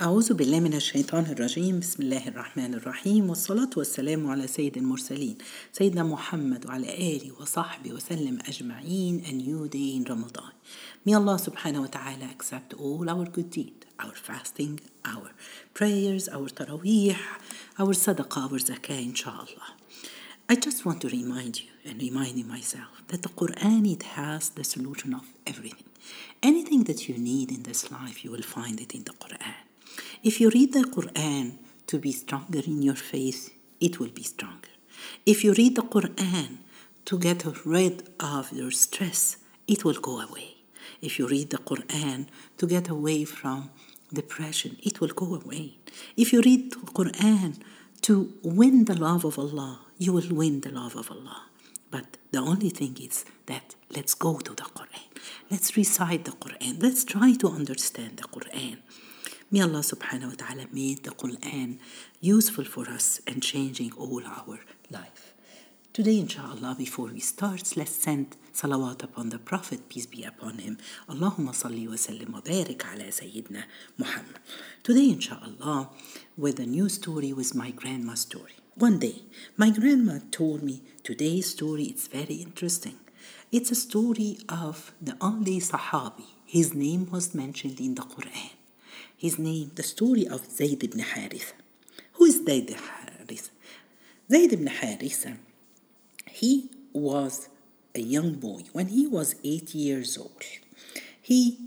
أعوذ بالله من الشيطان الرجيم بسم الله الرحمن الرحيم والصلاة والسلام على سيد المرسلين سيدنا محمد وعلى آله وصحبه وسلم أجمعين a new day in Ramadan May Allah subhanahu wa ta'ala accept all our good deed our fasting, our prayers, our taraweeh, our sadaqah, our zakah inshallah I just want to remind you and reminding myself that the Quran it has the solution of everything anything that you need in this life you will find it in the Quran if you read the Quran to be stronger in your faith, it will be stronger. If you read the Quran to get rid of your stress, it will go away. If you read the Quran to get away from depression, it will go away. If you read the Quran to win the love of Allah, you will win the love of Allah. But the only thing is that let's go to the Quran. Let's recite the Quran. Let's try to understand the Quran. May Allah subhanahu wa ta'ala make the Quran useful for us and changing all our life. Today, inshallah, before we start, let's send salawat upon the Prophet, peace be upon him. Allahumma salli wa sallim wa barik ala Sayyidina Muhammad. Today, inshallah, with a new story with my grandma's story. One day, my grandma told me today's story is very interesting. It's a story of the only Sahabi. His name was mentioned in the Quran his name, the story of Zayd ibn Haritha. Who is Zayd ibn Haritha? Zayd ibn Haritha, he was a young boy when he was eight years old. He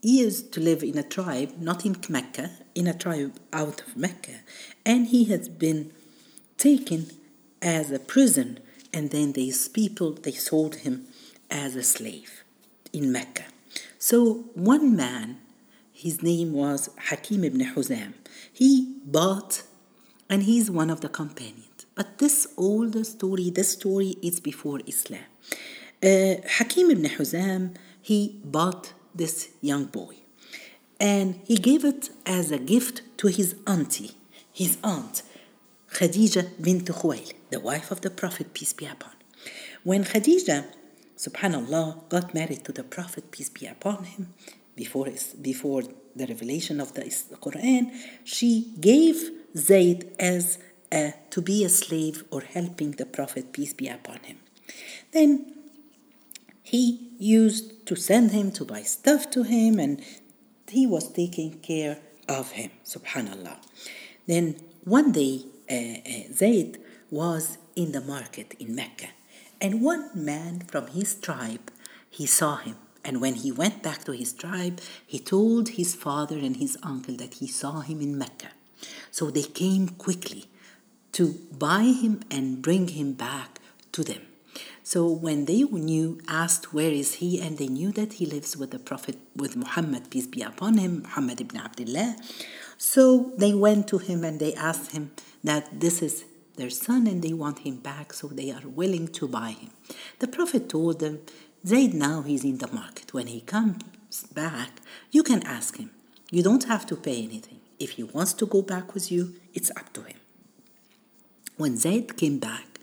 used to live in a tribe, not in Mecca, in a tribe out of Mecca, and he has been taken as a prison, and then these people they sold him as a slave in Mecca. So one man his name was Hakim ibn Huzam. He bought, and he's one of the companions. But this older story, this story is before Islam. Uh, Hakim ibn Huzam, he bought this young boy. And he gave it as a gift to his auntie, his aunt, Khadija bint Khuwail, the wife of the Prophet, peace be upon. Him. When Khadija, subhanallah, got married to the Prophet, peace be upon him, before, before the revelation of the Quran, she gave Zayd as a, to be a slave or helping the Prophet, peace be upon him. Then he used to send him to buy stuff to him, and he was taking care of him, subhanallah. Then one day, uh, uh, Zayd was in the market in Mecca, and one man from his tribe, he saw him and when he went back to his tribe, he told his father and his uncle that he saw him in Mecca. So they came quickly to buy him and bring him back to them. So when they knew, asked where is he, and they knew that he lives with the Prophet, with Muhammad, peace be upon him, Muhammad ibn Abdullah. So they went to him and they asked him that this is their son and they want him back, so they are willing to buy him. The Prophet told them Zaid now he's in the market. When he comes back, you can ask him. You don't have to pay anything. If he wants to go back with you, it's up to him. When Zaid came back,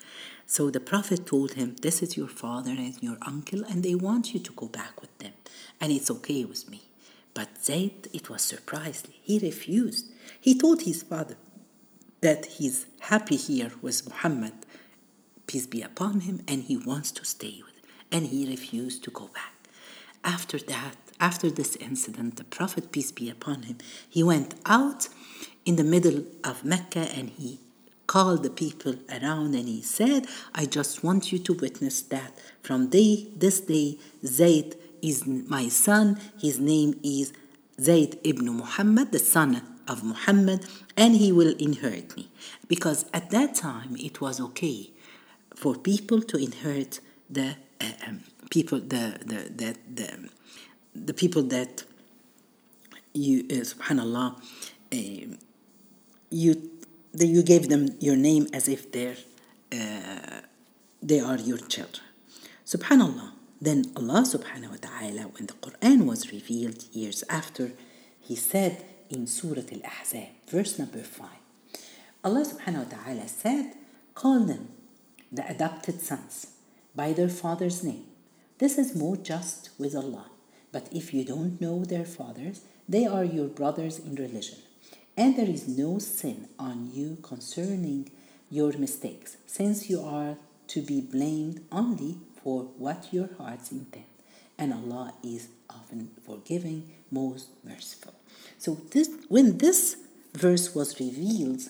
so the Prophet told him, This is your father and your uncle, and they want you to go back with them. And it's okay with me. But Zaid, it was surprising. He refused. He told his father that he's happy here with Muhammad, peace be upon him, and he wants to stay with and he refused to go back. After that, after this incident, the Prophet, peace be upon him, he went out in the middle of Mecca and he called the people around and he said, I just want you to witness that from day this day, Zayd is my son. His name is Zayd ibn Muhammad, the son of Muhammad, and he will inherit me. Because at that time it was okay for people to inherit the people the the that the, the people that you uh, subhanallah uh, you that you gave them your name as if they're uh, they are your children. Subhanallah. Then allah subhanahu wa ta'ala when the quran was revealed years after he said in surah al-ahzab verse number 5 allah subhanahu wa ta'ala said call them the adopted sons by their father's name. This is more just with Allah. But if you don't know their fathers, they are your brothers in religion. and there is no sin on you concerning your mistakes, since you are to be blamed only for what your hearts intend. And Allah is often forgiving, most merciful. So this when this verse was revealed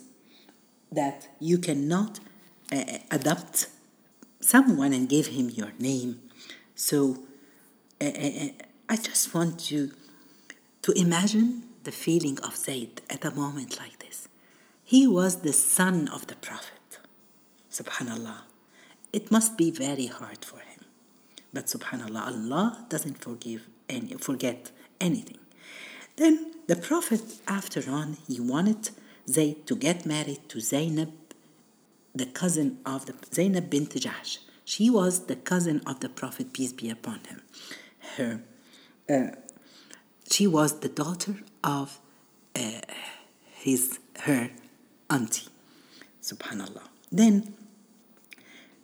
that you cannot uh, adopt someone and give him your name. So uh, uh, I just want you to imagine the feeling of Zayd at a moment like this. He was the son of the Prophet. Subhanallah. It must be very hard for him. But subhanallah, Allah doesn't forgive any forget anything. Then the Prophet after on he wanted Zayd to get married to Zainab, the cousin of the Zainab bint Jahsh. She was the cousin of the Prophet, peace be upon him. Her uh, she was the daughter of uh, his her auntie subhanallah then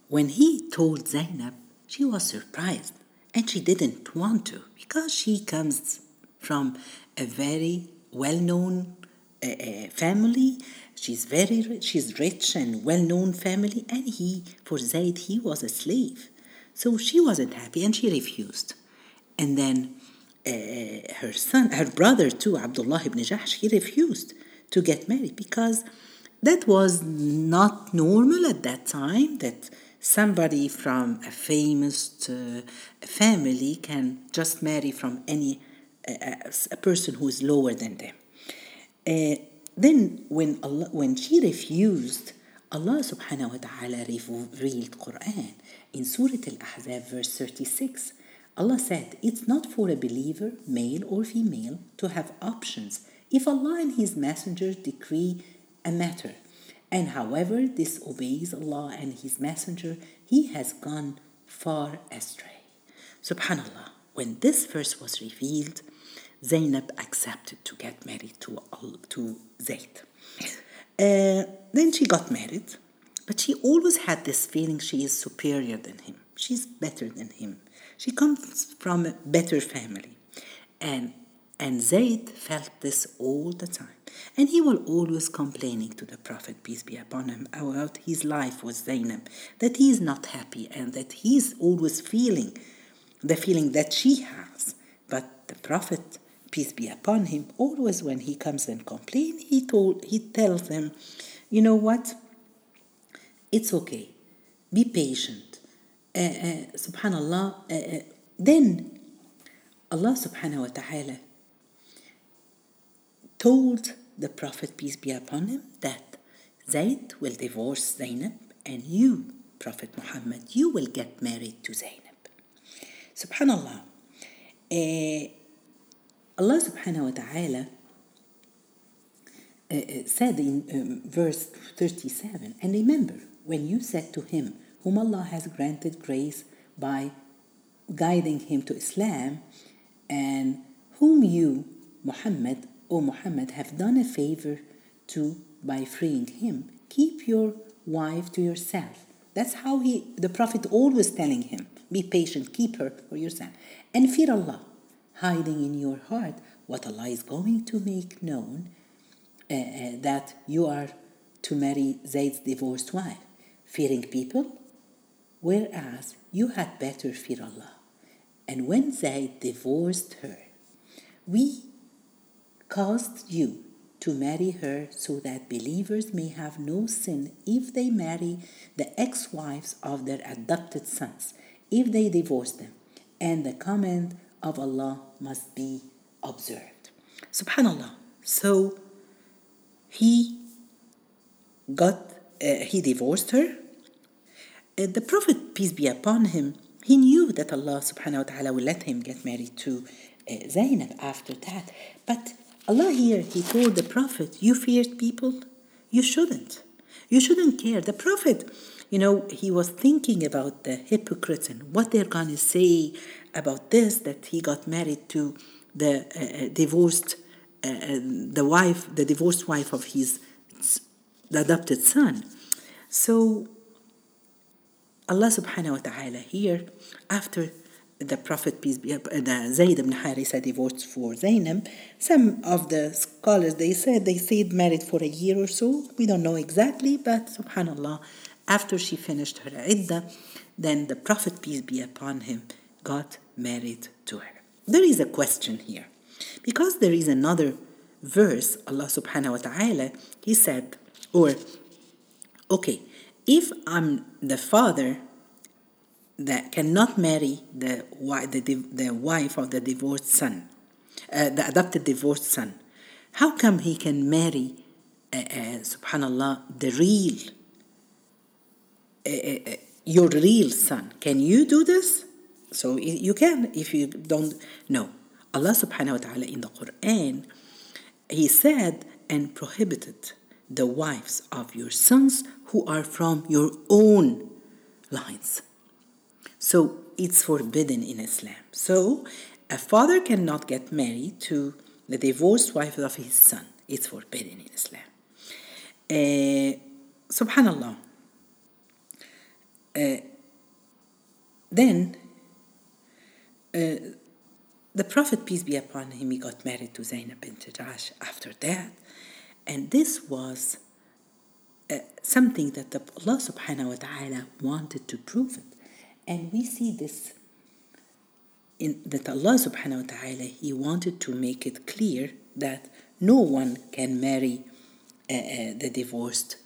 when he told zainab she was surprised and she didn't want to because she comes from a very well-known uh, uh family. She's very rich she's rich and well-known family and he for zaid he was a slave. So she wasn't happy and she refused. And then uh, her son, her brother too, Abdullah ibn Jahsh, he refused to get married because that was not normal at that time that somebody from a famous uh, family can just marry from any uh, a person who is lower than them. Uh, then when Allah, when she refused, Allah subhanahu wa ta'ala revealed Quran in Surah Al-Ahzab verse 36 Allah said, It's not for a believer, male or female, to have options if Allah and His Messenger decree a matter. And however disobeys Allah and His Messenger, he has gone far astray. Subhanallah, when this verse was revealed, Zainab accepted to get married to, to Zayd. Uh, then she got married, but she always had this feeling she is superior than him. She's better than him. She comes from a better family. And and Zayd felt this all the time. And he was always complaining to the Prophet, peace be upon him, about his life with Zainab, that he is not happy and that he is always feeling the feeling that she has. But the Prophet, peace be upon him, always when he comes and complains, he told he tells them, you know what? It's okay. Be patient uh, uh, subhanallah uh, then Allah subhanahu wa ta'ala told the Prophet peace be upon him that Zayd will divorce Zainab and you Prophet Muhammad you will get married to Zainab subhanallah Allah subhanahu wa ta'ala said in um, verse 37 and remember when you said to him whom Allah has granted grace by guiding him to Islam, and whom you, Muhammad, O Muhammad, have done a favor to by freeing him. Keep your wife to yourself. That's how he, the Prophet always telling him, be patient, keep her for yourself. And fear Allah, hiding in your heart what Allah is going to make known uh, uh, that you are to marry Zayd's divorced wife. Fearing people whereas you had better fear Allah. And when Zayd divorced her, we caused you to marry her so that believers may have no sin if they marry the ex wives of their adopted sons, if they divorce them, and the command of Allah must be observed. Subhanallah. So he got, uh, he divorced her uh, the Prophet, peace be upon him, he knew that Allah subhanahu wa ta'ala will let him get married to uh, Zainab after that. But Allah here, He told the Prophet, You feared people? You shouldn't. You shouldn't care. The Prophet, you know, he was thinking about the hypocrites and what they're going to say about this that he got married to the uh, uh divorced, uh, uh, the wife, the divorced wife of his adopted son. So Allah subhanahu wa ta'ala here, after the Prophet peace be upon the Zayd ibn Harisa divorced for Zainab. Some of the scholars they said they stayed married for a year or so. We don't know exactly, but subhanallah, after she finished her iddah, then the Prophet peace be upon him got married to her. There is a question here. Because there is another verse, Allah subhanahu wa ta'ala, He said, or okay, if I'm the father that cannot marry the, the, the wife of the divorced son, uh, the adopted divorced son, how come he can marry, uh, uh, subhanallah, the real, uh, uh, uh, your real son? Can you do this? So you can if you don't know. Allah subhanahu wa ta'ala in the Quran, He said and prohibited the wives of your sons who are from your own lines. So it's forbidden in Islam. So a father cannot get married to the divorced wife of his son. It's forbidden in Islam. Uh, subhanallah. Uh, then uh, the Prophet, peace be upon him, he got married to Zainab bint Jahsh after that. And this was uh, something that the, Allah subhanahu wa ta'ala wanted to prove it. And we see this in that Allah subhanahu wa ta'ala, He wanted to make it clear that no one can marry uh, uh, the divorced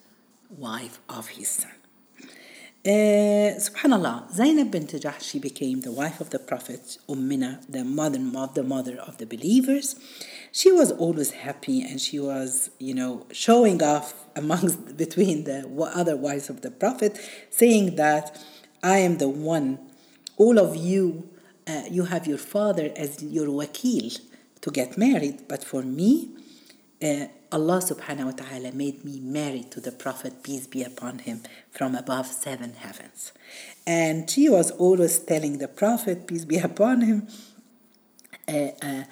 wife of his son. Uh, subhanallah, Zainab bint Jahsh, became the wife of the Prophet, Ummina, the mother of the mother of the believers. She was always happy and she was, you know, showing off amongst between the other wives of the Prophet, saying that I am the one, all of you, uh, you have your father as your wakil to get married, but for me, uh, Allah subhanahu wa ta'ala made me married to the Prophet, peace be upon him, from above seven heavens. And she was always telling the Prophet, peace be upon him, uh, uh,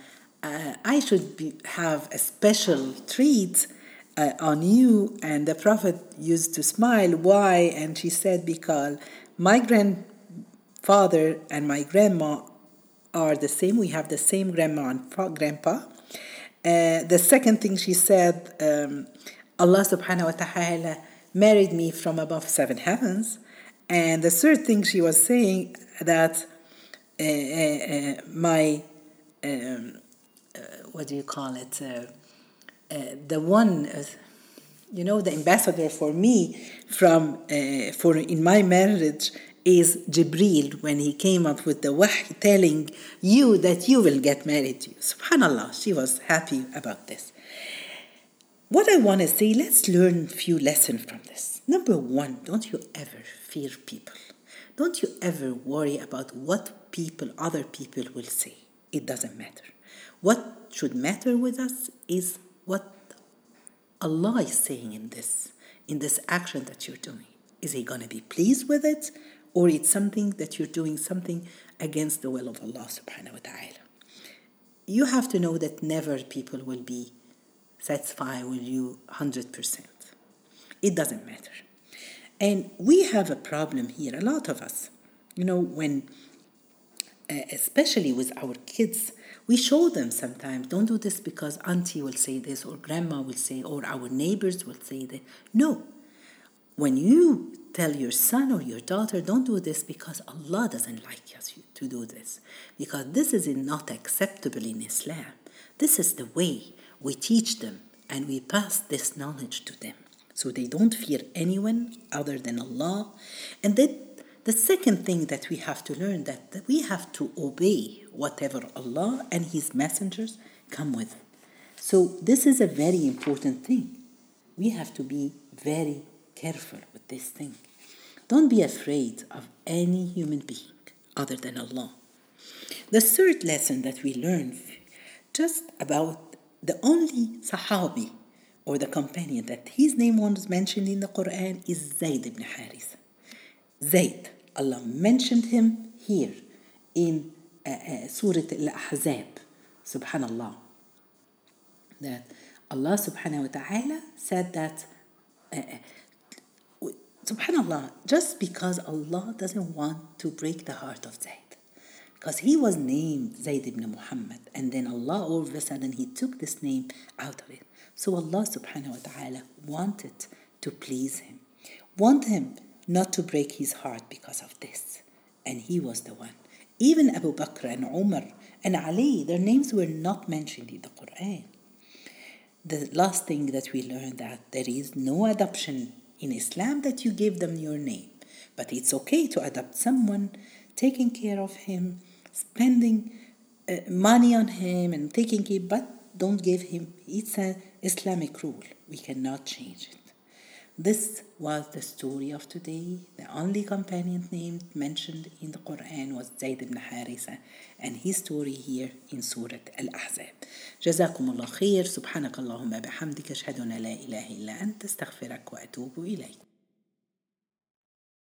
uh, I should be, have a special treat uh, on you. And the Prophet used to smile. Why? And she said, Because my grandfather and my grandma are the same. We have the same grandma and grandpa. Uh, the second thing she said, um, Allah subhanahu wa ta'ala married me from above seven heavens. And the third thing she was saying that uh, uh, uh my, um, uh, what do you call it? the one, you know, the ambassador for me from, for in my marriage is Jibril when he came up with the wahy telling you that you will get married to you. Subhanallah, she was happy about this. What I want to say, let's learn a few lessons from this. Number one, don't you ever fear people. Don't you ever worry about what people, other people will say. It doesn't matter. What should matter with us is what Allah is saying in this, in this action that you're doing. Is He going to be pleased with it? Or it's something that you're doing something against the will of Allah subhanahu wa ta'ala. You have to know that never people will be satisfied with you 100%. It doesn't matter. And we have a problem here, a lot of us. You know, when, uh, especially with our kids, we show them sometimes, don't do this because auntie will say this, or grandma will say, or our neighbors will say that. No. When you tell your son or your daughter, don't do this because Allah doesn't like us to do this. Because this is not acceptable in Islam. This is the way we teach them and we pass this knowledge to them. So they don't fear anyone other than Allah. And then the second thing that we have to learn that, that we have to obey whatever Allah and His messengers come with. So this is a very important thing. We have to be very careful with this thing. Don't be afraid of any human being other than Allah. The third lesson that we learn just about the only Sahabi or the companion that his name was mentioned in the Quran is Zayd ibn Harith. Zayd, Allah mentioned him here in uh, uh, Surah Al Ahzab. Subhanallah. That Allah subhanahu wa ta'ala said that uh, uh subhanallah just because allah doesn't want to break the heart of zayd because he was named Zayd ibn Muhammad and then Allah all of a sudden he took this name out of it. So Allah subhanahu wa ta'ala wanted to please him, want him not to break his heart because of this. And he was the one. Even Abu Bakr and Umar and Ali, their names were not mentioned in the Quran. The last thing that we learned that there is no adoption in Islam that you give them your name. But it's okay to adopt someone, taking care of him, spending uh, money on him and taking care, but don't give him. It's an Islamic rule. We cannot change it. This was the story of today. The only companion name mentioned in the Quran was Zayd ibn Haritha and his story here in Surah Al-Ahzab. جزاكم الله خير سبحانك اللهم بحمدك أشهد أن لا إله إلا أنت استغفرك وأتوب إليك